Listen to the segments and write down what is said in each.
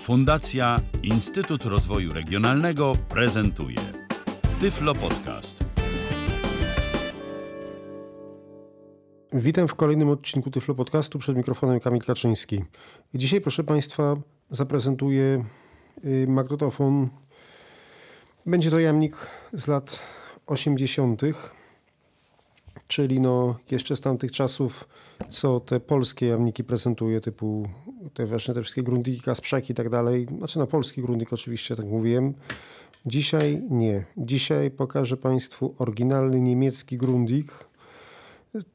Fundacja Instytut Rozwoju Regionalnego prezentuje Tyflo Podcast. Witam w kolejnym odcinku Tyflo Podcastu przed mikrofonem Kamil Kaczyński. Dzisiaj, proszę Państwa, zaprezentuję y, magnetofon. Będzie to jamnik z lat 80., czyli no jeszcze z tamtych czasów, co te polskie jamniki prezentuje, typu te właśnie te wszystkie grundiki, kasprzaki i tak dalej. Znaczy na polski grundik oczywiście, tak mówiłem. Dzisiaj nie. Dzisiaj pokażę Państwu oryginalny niemiecki grundik.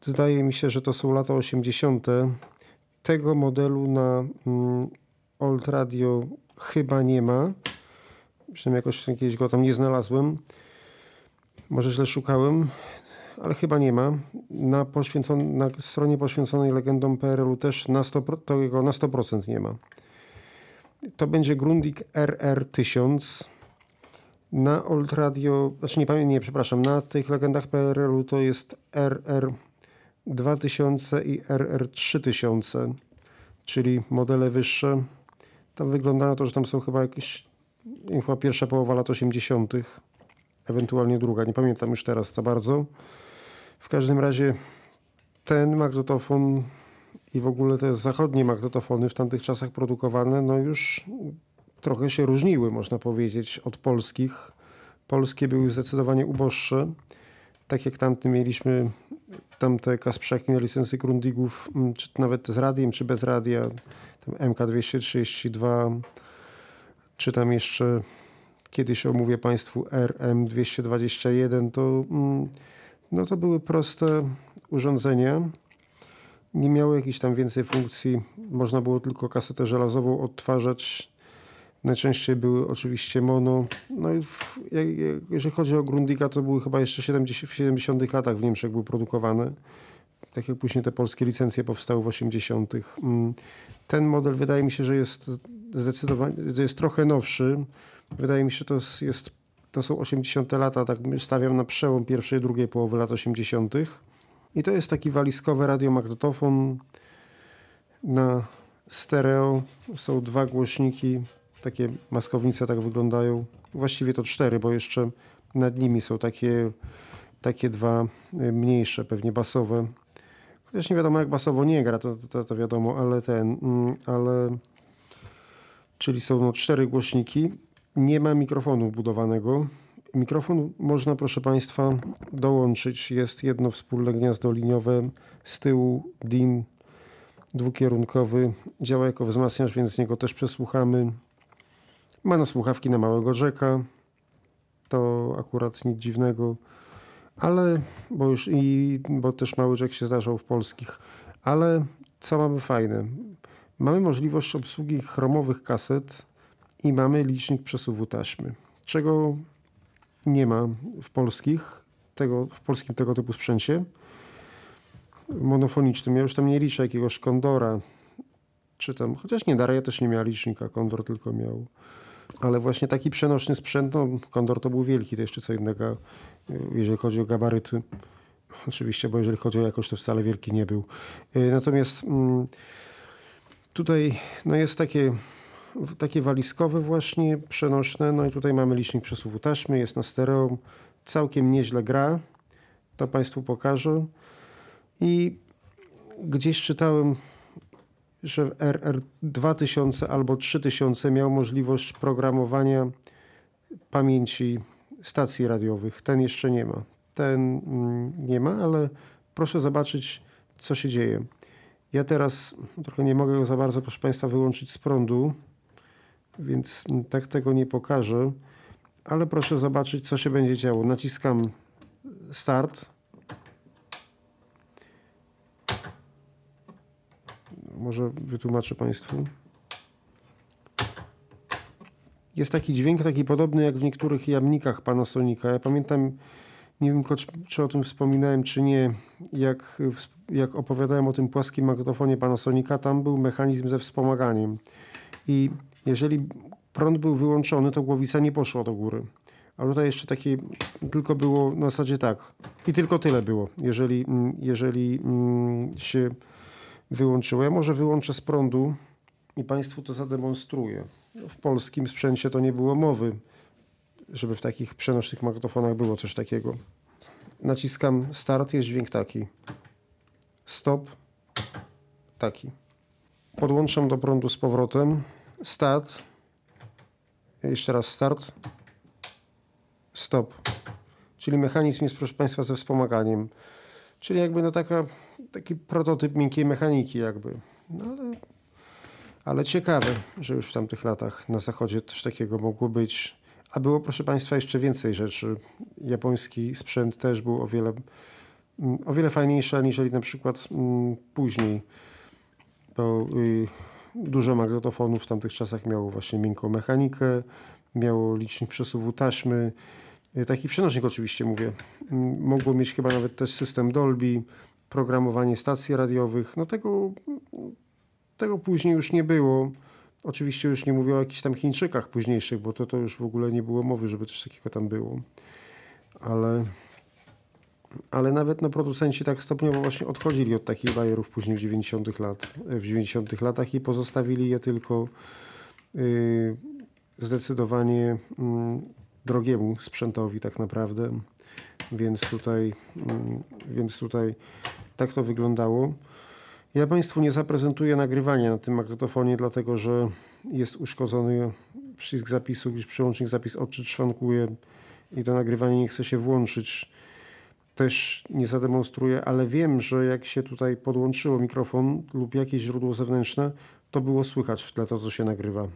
Zdaje mi się, że to są lata 80. Tego modelu na mm, Old Radio chyba nie ma. Przynajmniej jakoś jakiegoś go tam nie znalazłem. Może źle szukałem, ale chyba nie ma. Na, na stronie poświęconej legendom PRL-u też na 100%, to jego na 100% nie ma. To będzie Grundig RR1000. Na Old Radio, znaczy nie pamiętam, nie, przepraszam, na tych legendach PRL-u to jest RR 2000 i RR 3000, czyli modele wyższe. Tam wygląda na to, że tam są chyba jakieś, chyba pierwsza połowa lat 80., ewentualnie druga, nie pamiętam już teraz za bardzo. W każdym razie ten magnetofon i w ogóle te zachodnie magnetofony w tamtych czasach produkowane, no już trochę się różniły, można powiedzieć, od polskich. Polskie były zdecydowanie uboższe. Tak jak tamty mieliśmy tamte kasprzaki na licencji Grundigów, mm, czy nawet z radiem, czy bez radia, tam MK232, czy tam jeszcze kiedyś omówię Państwu RM221, to, mm, no to były proste urządzenia. Nie miały jakichś tam więcej funkcji. Można było tylko kasetę żelazową odtwarzać. Najczęściej były oczywiście mono. No i w, jeżeli chodzi o Grundiga, to były chyba jeszcze 70, w 70 latach w Niemczech były produkowane. Tak jak później te polskie licencje powstały w 80. Mm, Ten model wydaje mi się, że jest zdecydowanie, jest trochę nowszy. Wydaje mi się, że to jest to są 80 lata, tak stawiam na przełom pierwszej i drugiej połowy lat 80. I to jest taki walizkowy radiomagnetofon na stereo. Są dwa głośniki, takie maskownice tak wyglądają. Właściwie to cztery, bo jeszcze nad nimi są takie, takie dwa y, mniejsze, pewnie basowe. Chociaż nie wiadomo jak basowo nie gra, to, to, to wiadomo, ale ten, mm, ale czyli są no cztery głośniki. Nie ma mikrofonu wbudowanego. Mikrofon można, proszę Państwa, dołączyć. Jest jedno wspólne gniazdo liniowe. Z tyłu DIN dwukierunkowy. Działa jako wzmacniacz, więc z niego też przesłuchamy. Ma na słuchawki na małego rzeka. To akurat nic dziwnego. Ale, bo już i, bo też mały rzek się zdarzał w polskich. Ale co mamy fajne? Mamy możliwość obsługi chromowych kaset i mamy licznik przesuwu taśmy, czego nie ma w polskich, tego, w polskim tego typu sprzęcie monofonicznym. Ja już tam nie liczę jakiegoś kondora, czy tam, chociaż nie, Daria też nie miała licznika, kondor tylko miał. Ale właśnie taki przenośny sprzęt, no kondor to był wielki, to jeszcze co innego, jeżeli chodzi o gabaryty. Oczywiście, bo jeżeli chodzi o jakość, to wcale wielki nie był. Natomiast mm, tutaj no jest takie takie walizkowe właśnie, przenośne. No i tutaj mamy licznik przesuwu taśmy, jest na stereo. Całkiem nieźle gra. To Państwu pokażę. I gdzieś czytałem, że RR 2000 albo 3000 miał możliwość programowania pamięci stacji radiowych. Ten jeszcze nie ma. Ten mm, nie ma, ale proszę zobaczyć, co się dzieje. Ja teraz trochę nie mogę go za bardzo, proszę Państwa, wyłączyć z prądu więc tak tego nie pokażę. Ale proszę zobaczyć, co się będzie działo. Naciskam start. Może wytłumaczę Państwu. Jest taki dźwięk, taki podobny jak w niektórych jamnikach Panasonica. Ja pamiętam, nie wiem, czy o tym wspominałem, czy nie, jak, jak opowiadałem o tym płaskim magnetofonie Panasonica, tam był mechanizm ze wspomaganiem. I jeżeli prąd był wyłączony, to głowica nie poszła do góry. A tutaj jeszcze takie tylko było na zasadzie tak. I tylko tyle było, jeżeli, mm, jeżeli mm, się wyłączyło. Ja może wyłączę z prądu, i Państwu to zademonstruję. W polskim sprzęcie to nie było mowy, żeby w takich przenośnych magnetofonach było coś takiego. Naciskam start, jest dźwięk taki. Stop, taki. Podłączam do prądu z powrotem. Start. Jeszcze raz start. Stop. Czyli mechanizm jest, proszę Państwa, ze wspomaganiem. Czyli jakby no taka, taki prototyp miękkiej mechaniki jakby. No ale, ale ciekawe, że już w tamtych latach na zachodzie coś takiego mogło być. A było, proszę Państwa, jeszcze więcej rzeczy. Japoński sprzęt też był o wiele, mm, o wiele fajniejszy aniżeli na przykład mm, później. Bo y, dużo magnetofonów w tamtych czasach miało właśnie miękką mechanikę, miało licznik przesuwu taśmy, y, taki przenośnik oczywiście mówię. Mogło mieć chyba nawet też system Dolby, programowanie stacji radiowych. No tego, tego później już nie było. Oczywiście już nie mówię o jakichś tam Chińczykach późniejszych, bo to, to już w ogóle nie było mowy, żeby coś takiego tam było. Ale, ale nawet no, producenci tak stopniowo właśnie odchodzili od takich bajerów później w 90 lat, w 90 latach i pozostawili je tylko yy, zdecydowanie mm, drogiemu sprzętowi tak naprawdę. Więc tutaj, mm, więc tutaj tak to wyglądało. Ja Państwu nie zaprezentuję nagrywania na tym magnetofonie, dlatego że jest uszkodzony przycisk zapisu, gdyż przełącznik zapis odczyt szwankuje i to nagrywanie nie chce się włączyć. Też nie zademonstruję, ale wiem, że jak się tutaj podłączyło mikrofon lub jakieś źródło zewnętrzne, to było słychać w tle to, co się nagrywa.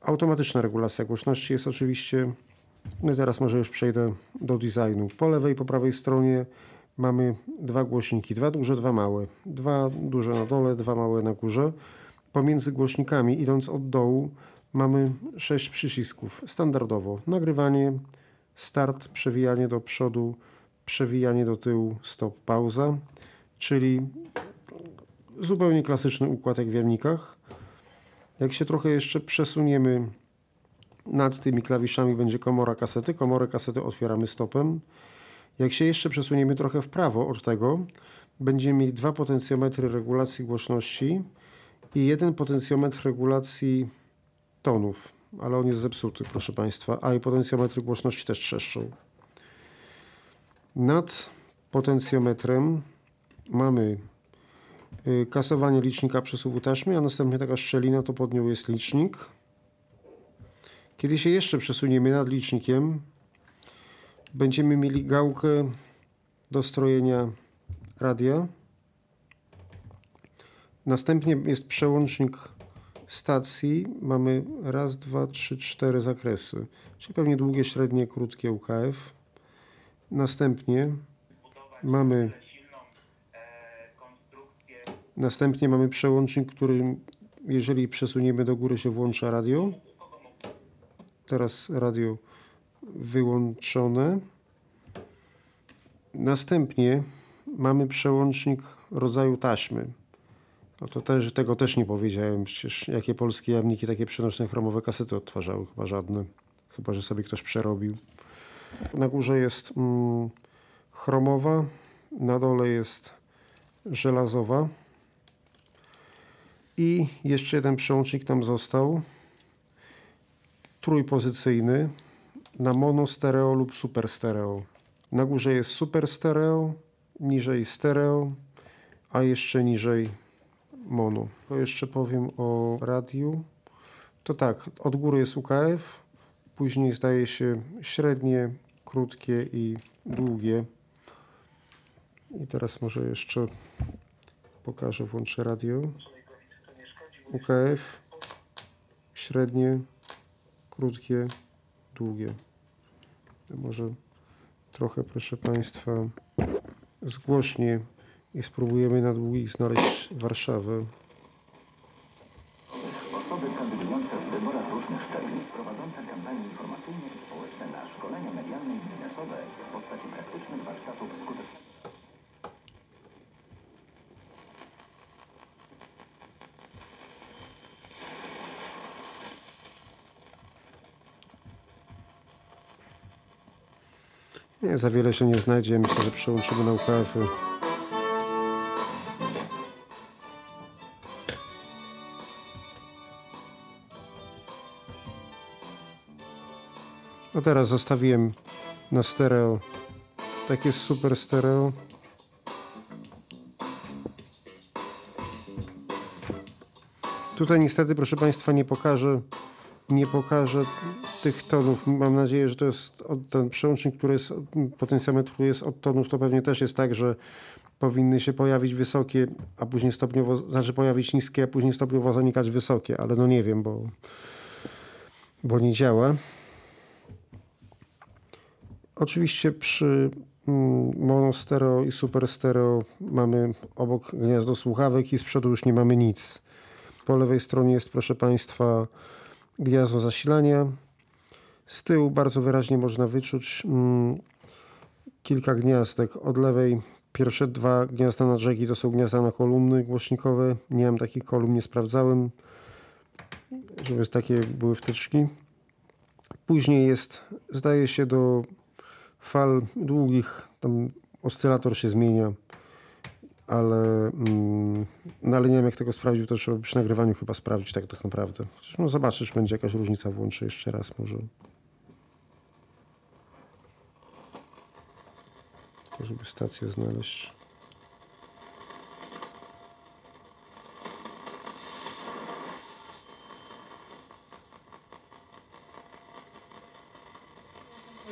Automatyczna regulacja głośności jest oczywiście. No i teraz może już przejdę do designu. Po lewej i po prawej stronie mamy dwa głośniki, dwa duże, dwa małe. Dwa duże na dole, dwa małe na górze. Pomiędzy głośnikami, idąc od dołu, mamy sześć przycisków. Standardowo nagrywanie, start, przewijanie do przodu, przewijanie do tyłu, stop, pauza, czyli zupełnie klasyczny układ jak w jamnikach. Jak się trochę jeszcze przesuniemy nad tymi klawiszami będzie komora kasety. Komorę kasety otwieramy stopem. Jak się jeszcze przesuniemy trochę w prawo od tego, będziemy mieli dwa potencjometry regulacji głośności i jeden potencjometr regulacji tonów, ale on jest zepsuty, proszę Państwa, a i potencjometry głośności też trzeszczą. Nad potencjometrem mamy y, kasowanie licznika przesuwu taśmy, a następnie taka szczelina, to pod nią jest licznik. Kiedy się jeszcze przesuniemy nad licznikiem, będziemy mieli gałkę do strojenia radia. Następnie jest przełącznik stacji. Mamy raz, dwa, trzy, cztery zakresy, czyli pewnie długie, średnie, krótkie UKF. Następnie mamy następnie mamy przełącznik, który jeżeli przesuniemy do góry się włącza radio. Teraz radio wyłączone. Następnie mamy przełącznik rodzaju taśmy. No to też, tego też nie powiedziałem. Przecież jakie polskie jamniki takie przenośne chromowe kasety odtwarzały? Chyba żadne. Chyba, że sobie ktoś przerobił. Na górze jest mm, chromowa, na dole jest żelazowa. I jeszcze jeden przełącznik tam został. Trójpozycyjny na mono stereo lub super stereo. Na górze jest super stereo, niżej stereo, a jeszcze niżej mono. To jeszcze powiem o radiu. To tak, od góry jest UKF, później zdaje się średnie, krótkie i długie. I teraz może jeszcze pokażę, włączę radio. UKF, średnie, krótkie, długie. Może trochę, proszę Państwa, zgłośnie i spróbujemy na długich znaleźć Warszawę. za wiele się nie znajdzie. Myślę, że przełączymy na ukf -y. A no teraz zostawiłem na stereo. Takie super stereo. Tutaj niestety, proszę Państwa, nie pokażę, nie pokażę tych tonów. Mam nadzieję, że to jest ten przełącznik, który jest potencjometru jest od tonów, to pewnie też jest tak, że powinny się pojawić wysokie, a później stopniowo, znaczy pojawić niskie, a później stopniowo zanikać wysokie, ale no nie wiem, bo, bo nie działa. Oczywiście przy mm, mono stereo i super stereo mamy obok gniazdo słuchawek i z przodu już nie mamy nic. Po lewej stronie jest, proszę Państwa, gniazdo zasilania. Z tyłu bardzo wyraźnie można wyczuć mm, kilka gniazdek. Od lewej pierwsze dwa gniazda na brzegi to są gniazda na kolumny głośnikowe. Nie mam takich kolumn, nie sprawdzałem, żeby takie były wtyczki. Później jest, zdaje się, do fal długich, tam oscylator się zmienia, ale, mm, no ale nie wiem jak tego sprawdził, to trzeba przy nagrywaniu chyba sprawdzić tak, tak naprawdę. Chociaż no zobaczysz, będzie jakaś różnica, włączę jeszcze raz może. To żeby stację znaleźć.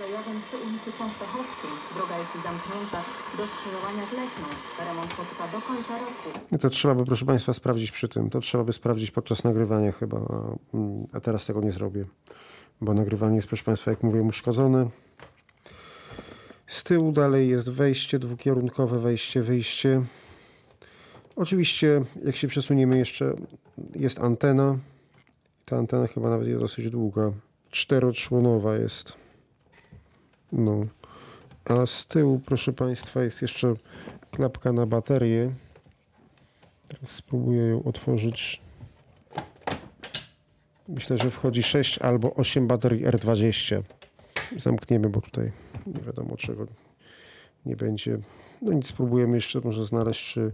kolejowym przy ulicy Częstochowskiej. Droga jest zamknięta do skrzyżowania z Leśną. Remont potrwa do końca roku. I to trzeba by, proszę Państwa, sprawdzić przy tym. To trzeba by sprawdzić podczas nagrywania chyba, a, mm, teraz tego nie zrobię, bo nagrywanie jest, proszę Państwa, jak mówię, uszkodzone. Z tyłu dalej jest wejście dwukierunkowe, wejście, wyjście. Oczywiście, jak się przesuniemy jeszcze, jest antena. Ta antena chyba nawet jest dosyć długa. Czteroczłonowa jest. No. A z tyłu, proszę Państwa, jest jeszcze klapka na baterię. Teraz spróbuję ją otworzyć. Myślę, że wchodzi 6 albo 8 baterii R20. Zamkniemy, bo tutaj nie wiadomo czego nie będzie. No nic, spróbujemy jeszcze może znaleźć, czy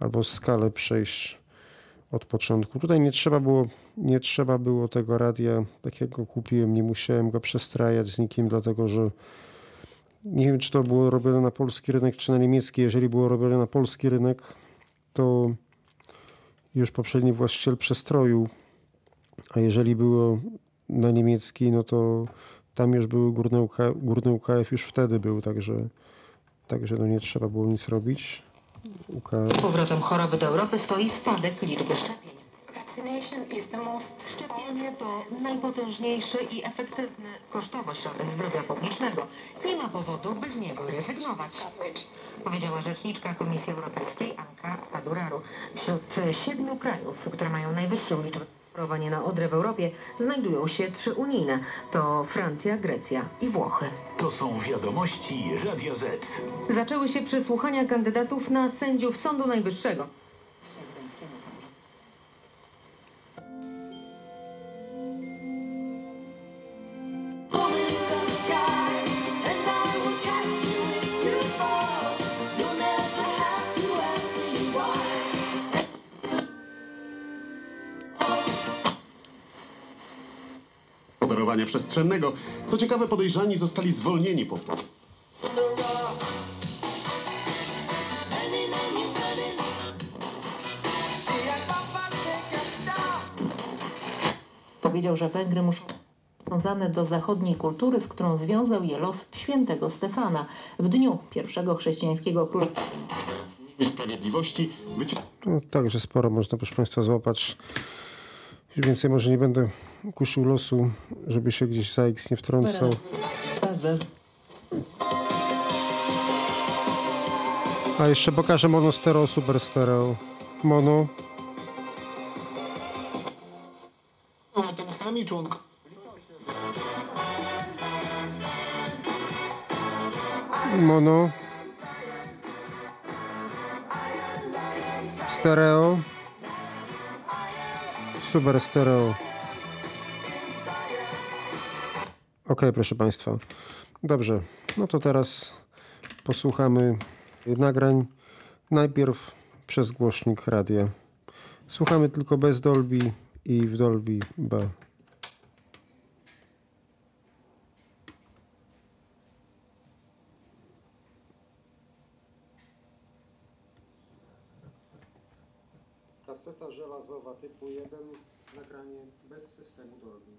albo skalę przejść od początku. Tutaj nie trzeba było, nie trzeba było tego radia, takiego kupiłem, nie musiałem go przestrajać z nikim, dlatego że nie wiem, czy to było robione na polski rynek, czy na niemiecki. Jeżeli było robione na polski rynek, to już poprzedni właściciel przestroił, a jeżeli było na niemiecki, no to tam już były górne, UK, górny UKF już wtedy był, także, także no nie trzeba było nic robić. UKF. Powrotem choroby do Europy stoi spadek liczby szczepień. Vaccination is the most Szczepienie to najpotężniejszy i efektywny kosztowo środek zdrowia publicznego. Nie ma powodu, by z niego rezygnować. Powiedziała rzeczniczka Komisji Europejskiej Anka Paduraru. Wśród siedmiu krajów, które mają najwyższą liczbę chorowania na odrę w Europie, znajdują się trzy unijne. To Francja, Grecja i Włochy. To są wiadomości Radia Z. Zaczęły się przesłuchania kandydatów na sędziów Sądu Najwyższego. Moderowania przestrzennego. Co ciekawe, podejrzani zostali zwolnieni po Powiedział, że Węgry muszą być związane do zachodniej kultury, z którą związał je los świętego Stefana w dniu pierwszego chrześcijańskiego króla. Sprawiedliwości. Wycie... No, także sporo można, proszę Państwa, złapać. Już więcej może nie będę kuszył losu, żeby się gdzieś za X nie wtrącał. A jeszcze pokażę mono stereo, super stereo. Mono. Tym sami członkowie. Mono. Stereo. Super Stereo. Ok, proszę Państwa. Dobrze, no to teraz posłuchamy nagrań. Najpierw przez głośnik radia. Słuchamy tylko bez Dolby i w Dolby B. Kaseta żelazowa typu 1 bez systemu Dolby. Proszę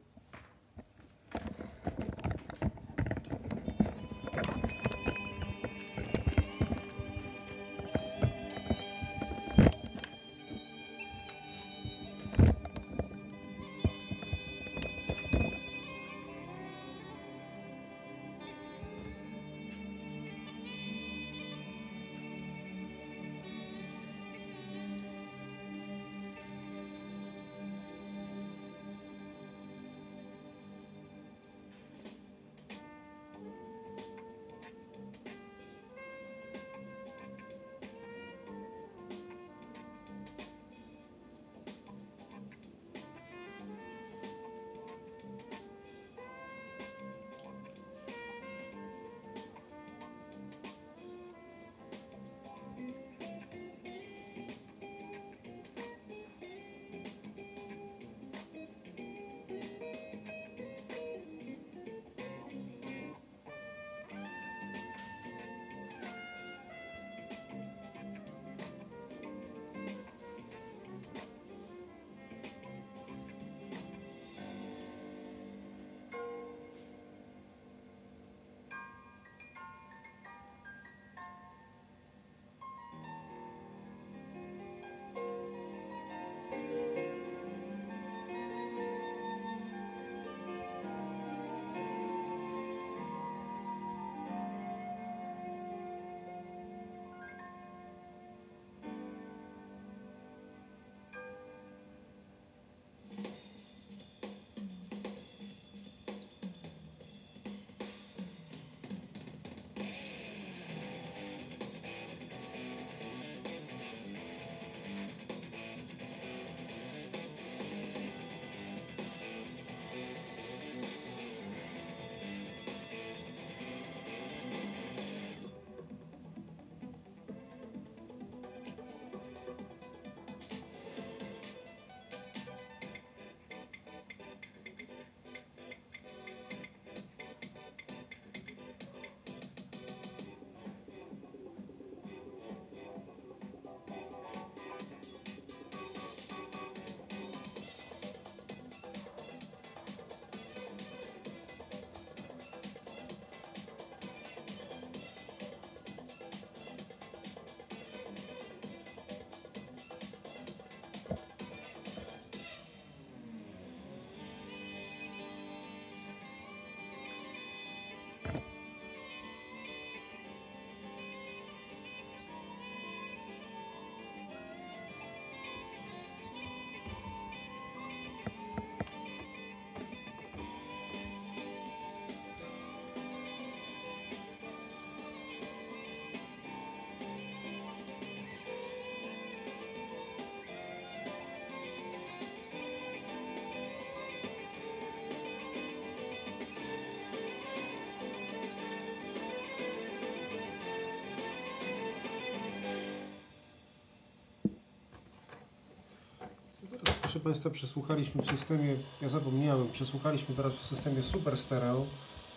Państwa, przesłuchaliśmy w systemie, ja zapomniałem, przesłuchaliśmy teraz w systemie Super Stereo,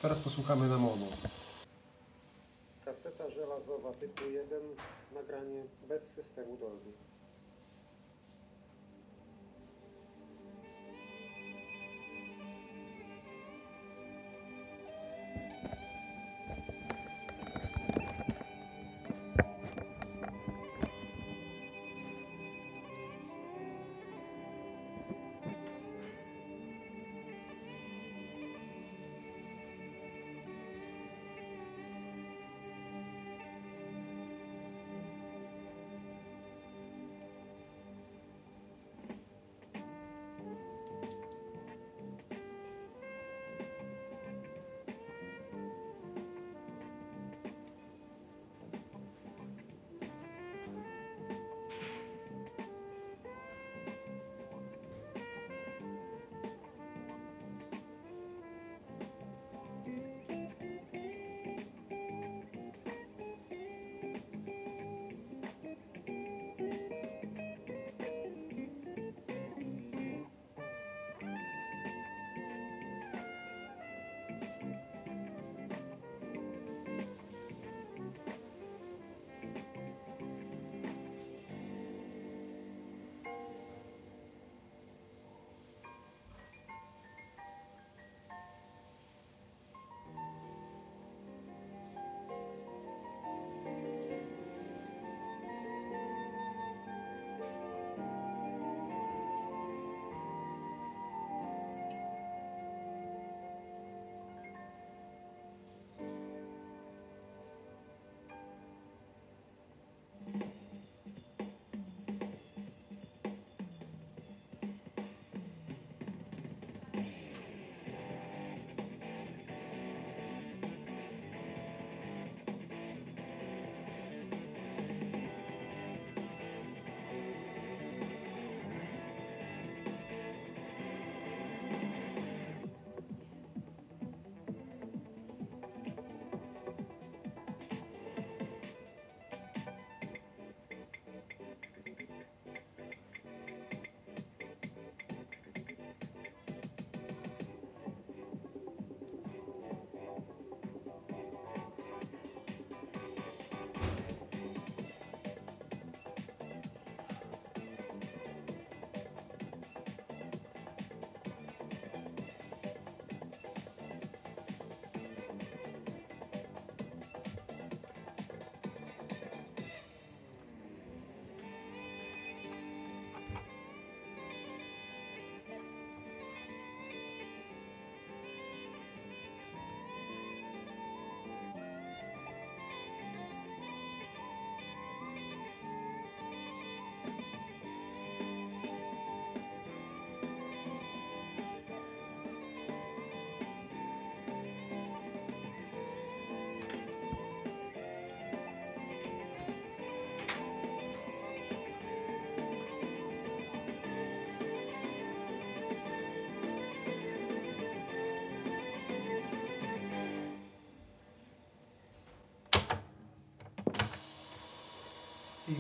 teraz posłuchamy na mono.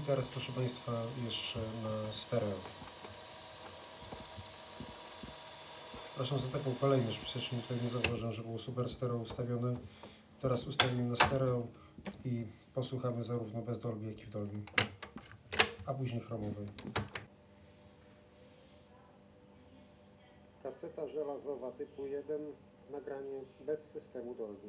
Teraz proszę Państwa jeszcze na stereo. Przepraszam za taką kolejność, przecież tutaj nie zauważył, że było super stereo ustawione. Teraz ustawimy na stereo i posłuchamy zarówno bez Dolby, jak i w Dolby, a później chromowej. Kaseta żelazowa typu 1, nagranie bez systemu Dolby.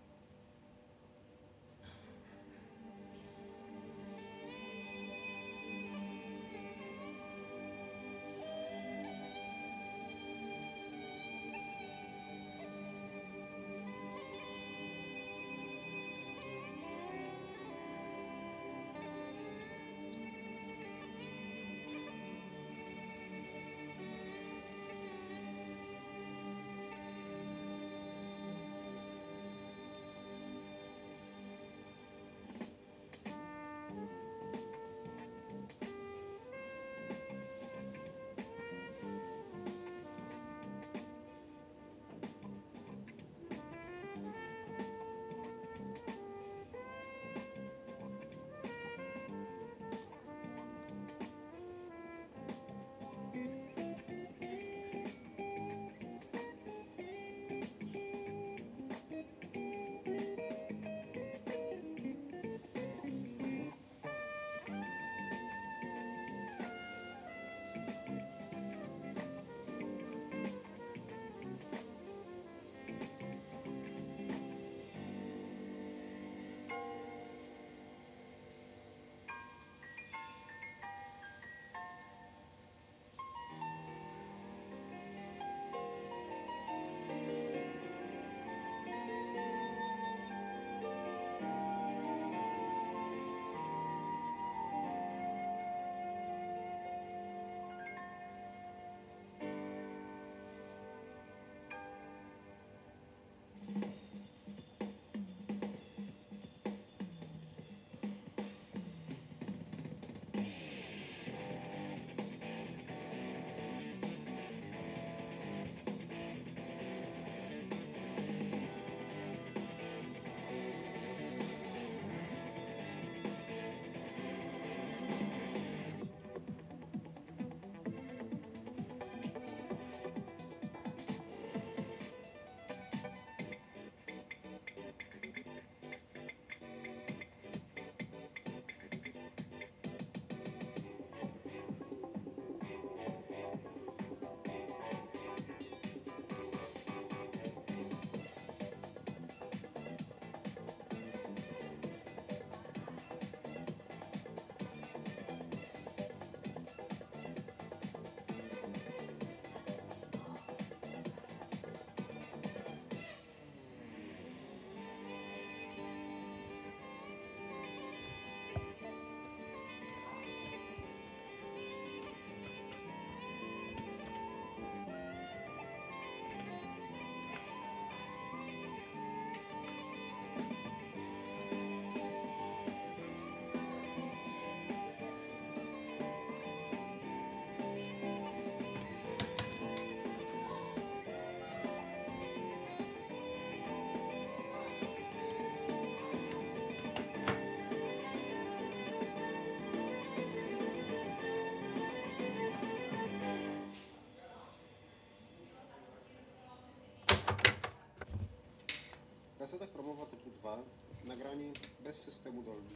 Kaseta chromowa typu 2. Nagranie bez systemu Dolby.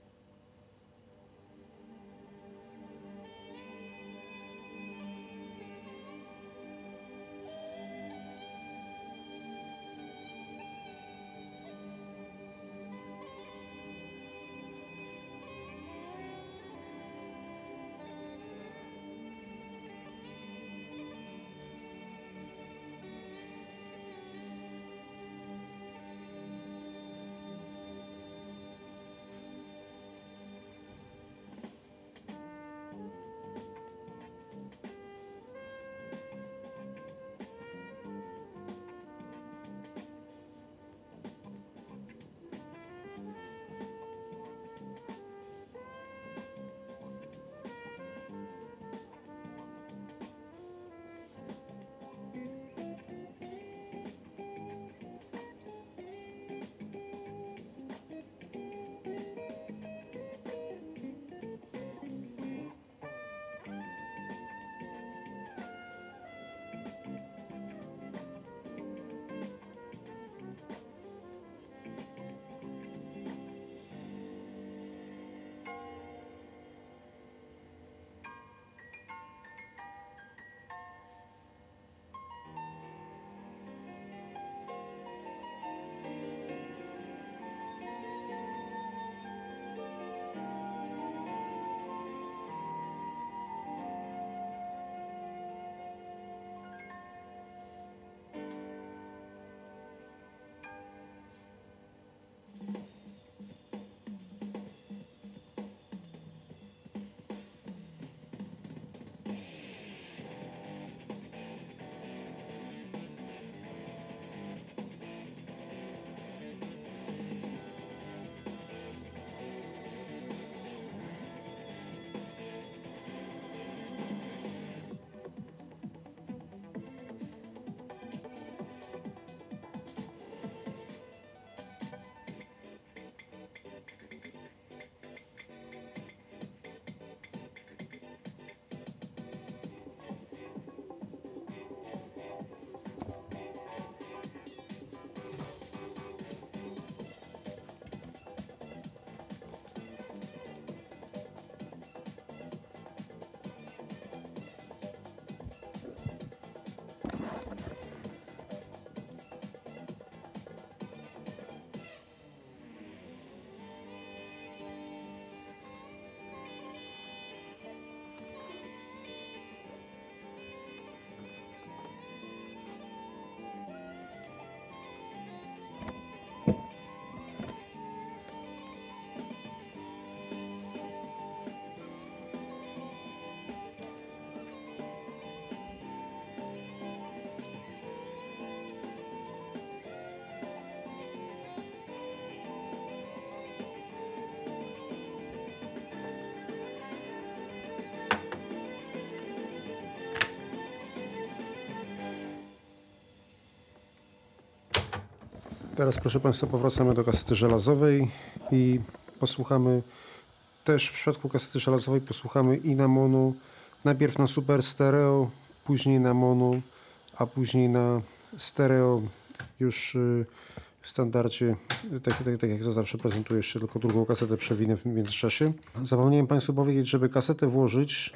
Teraz, proszę Państwa, powracamy do kasety żelazowej i posłuchamy też w przypadku kasety żelazowej posłuchamy i na mono, najpierw na super stereo, później na mono, a później na stereo już y, w standardzie, tak, tak, tak jak to zawsze prezentuję, jeszcze tylko drugą kasetę przewinę w międzyczasie. Zapomniałem Państwu powiedzieć, żeby kasetę włożyć,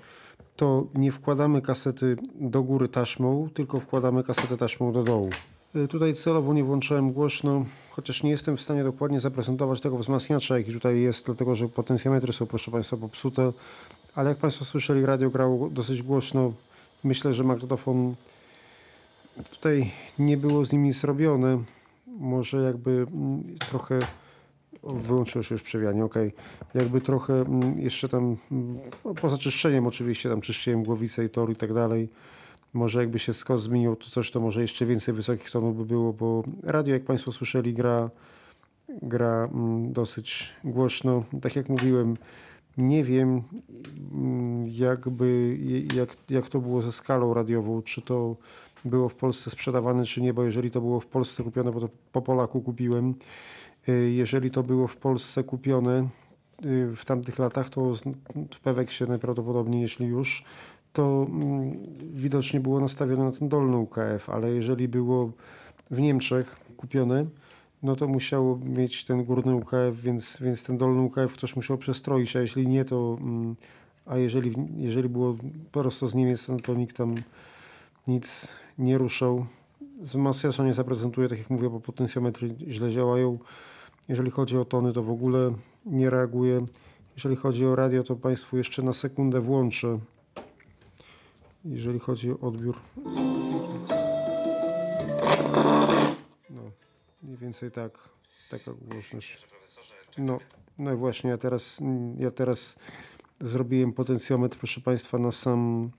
to nie wkładamy kasety do góry taśmą, tylko wkładamy kasetę taśmą do dołu. Y, Tutaj celowo nie włączyłem głośno, chociaż nie jestem w stanie dokładnie zaprezentować tego wzmacniacza, jaki tutaj jest, dlatego że potencjometry są, proszę Państwa, popsute. Ale jak Państwo słyszeli, radio grało dosyć głośno. Myślę, że magnetofon tutaj nie było z nim nic robione. Może jakby mm, trochę wyłączyło się już przewijanie, ok. Jakby trochę mm, jeszcze tam, mm, poza czyszczeniem oczywiście, tam czyściłem głowicę i tor i tak dalej. Może jakby się skos zmienił, to coś to może jeszcze więcej wysokich tonów by było, bo radio, jak Państwo słyszeli, gra, gra mm, dosyć głośno. Tak jak mówiłem, nie wiem mm, jakby, jak, jak to było ze skalą radiową, czy to było w Polsce sprzedawane, czy nie, bo jeżeli to było w Polsce kupione, bo to po Polaku kupiłem, y, jeżeli to było w Polsce kupione y, w tamtych latach, to w Peweksie najprawdopodobniej, jeśli już, to mm, widocznie było nastawione na ten dolny UKF, ale jeżeli było w Niemczech kupione, no to musiało mieć ten górny UKF, więc, więc ten dolny UKF ktoś musiał przestroić, a jeśli nie, to mm, a jeżeli, jeżeli było prosto z Niemiec, no to nikt tam nic nie ruszał. Z wzmacniacza nie zaprezentuję, tak jak mówię, bo potencjometry źle działają. Jeżeli chodzi o tony, to w ogóle nie reaguje. Jeżeli chodzi o radio, to Państwu jeszcze na sekundę włączę. Jeżeli chodzi o odbiór. No, mniej więcej tak, taka głośność. No, no i właśnie, ja teraz, ja teraz zrobiłem potencjometr, proszę Państwa, na sam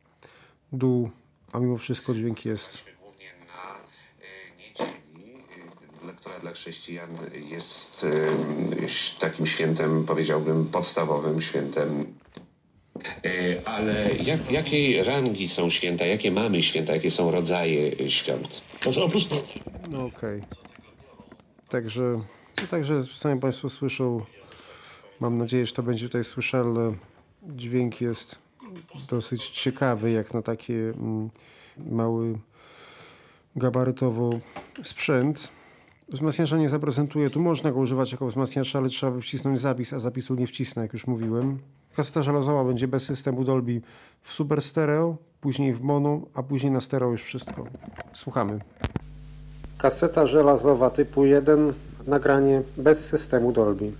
dół, a mimo wszystko dźwięk jest. głównie na y, niedzieli, y, która dla chrześcijan jest y, takim świętem, powiedziałbym, podstawowym świętem. Y, Ale jak, jakiej rangi są święta, jakie mamy święta, jakie są rodzaje świąt? To oprócz to, No okej. Także, no także sami Państwo słyszą. Mam nadzieję, że to będzie tutaj słyszalne. Dźwięk jest dosyć ciekawy, jak na taki mm, mały gabarytowo sprzęt. Wzmacniacza nie zaprezentuję. Tu można go używać jako wzmacniacza, ale trzeba by wcisnąć zapis, a zapisu nie wcisnę, jak już mówiłem. Kaseta żelazowa będzie bez systemu Dolby w super stereo, później w mono, a później na stereo już wszystko. Słuchamy. Kaseta żelazowa typu 1, nagranie bez systemu Dolby.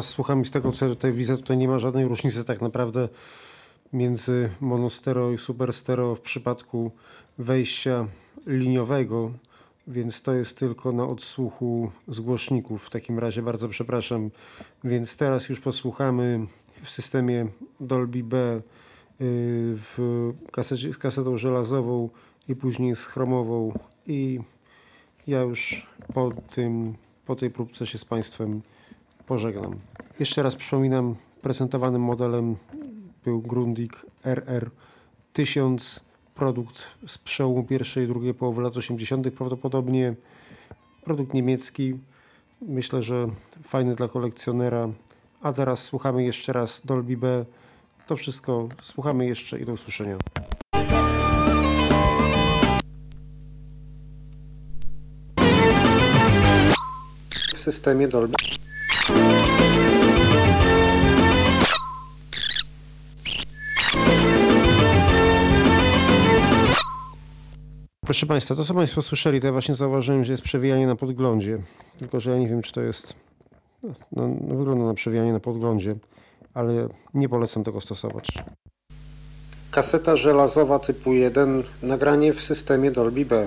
Teraz słucham i z tego, co tutaj widzę, tutaj nie ma żadnej różnicy tak naprawdę między monostereo i superstereo w przypadku wejścia liniowego, więc to jest tylko na odsłuchu z głośników. W takim razie bardzo przepraszam. Więc teraz już posłuchamy w systemie Dolby B y, w kasecie, z kasetą żelazową i później z chromową i ja już po, tym, po tej próbce się z Państwem pożegnam. Jeszcze raz przypominam, prezentowanym modelem był Grundig RR 1000, produkt z przełomu pierwszej i drugiej połowy lat 80. prawdopodobnie. Produkt niemiecki, myślę, że fajny dla kolekcjonera. A teraz słuchamy jeszcze raz Dolby B. To wszystko słuchamy jeszcze i do usłyszenia. W systemie Dolby. Proszę Państwa, to co Państwo słyszeli, to ja właśnie zauważyłem, że jest przewijanie na podglądzie. Tylko, że ja nie wiem, czy to jest... No, no wygląda na przewijanie na podglądzie, ale nie polecam tego stosować. Kaseta żelazowa typu 1, nagranie w systemie Dolby B.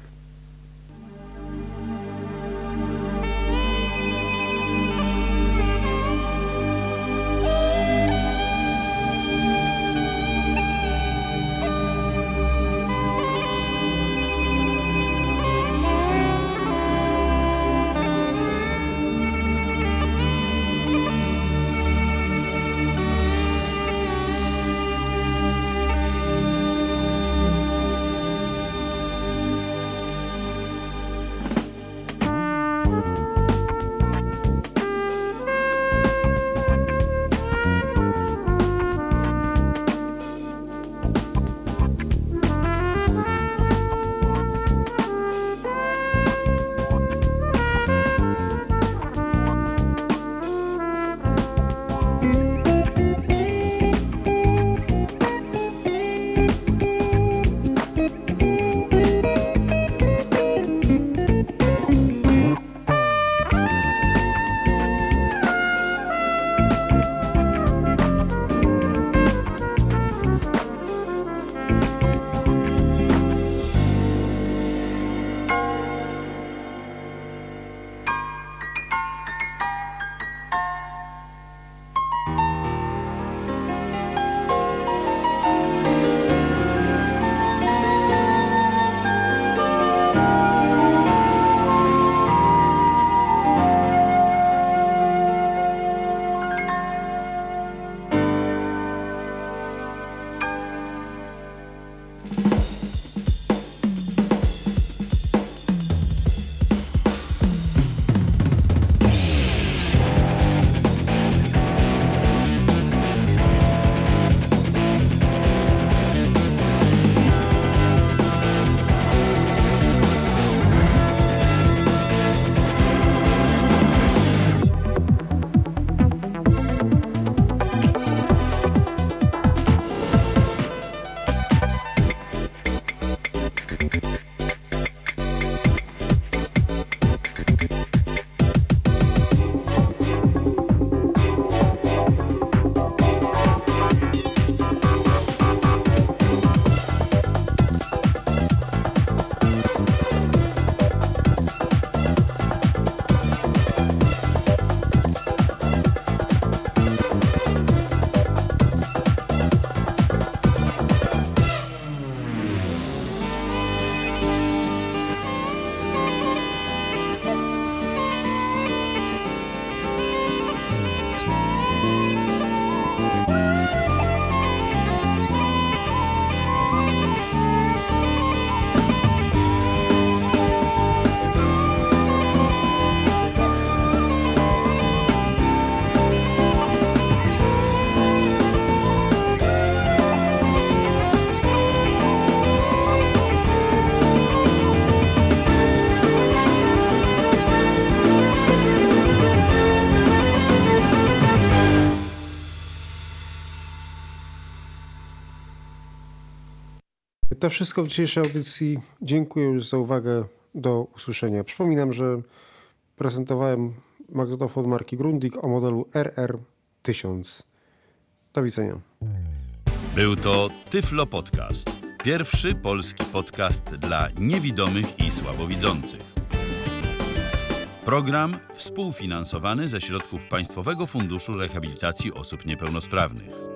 wszystko w dzisiejszej audycji. Dziękuję już za uwagę. Do usłyszenia. Przypominam, że prezentowałem magnetofon marki Grundig o modelu RR1000. Do widzenia. Był to Tyflo Podcast. Pierwszy polski podcast dla niewidomych i słabowidzących. Program współfinansowany ze środków Państwowego Funduszu Rehabilitacji Osób Niepełnosprawnych.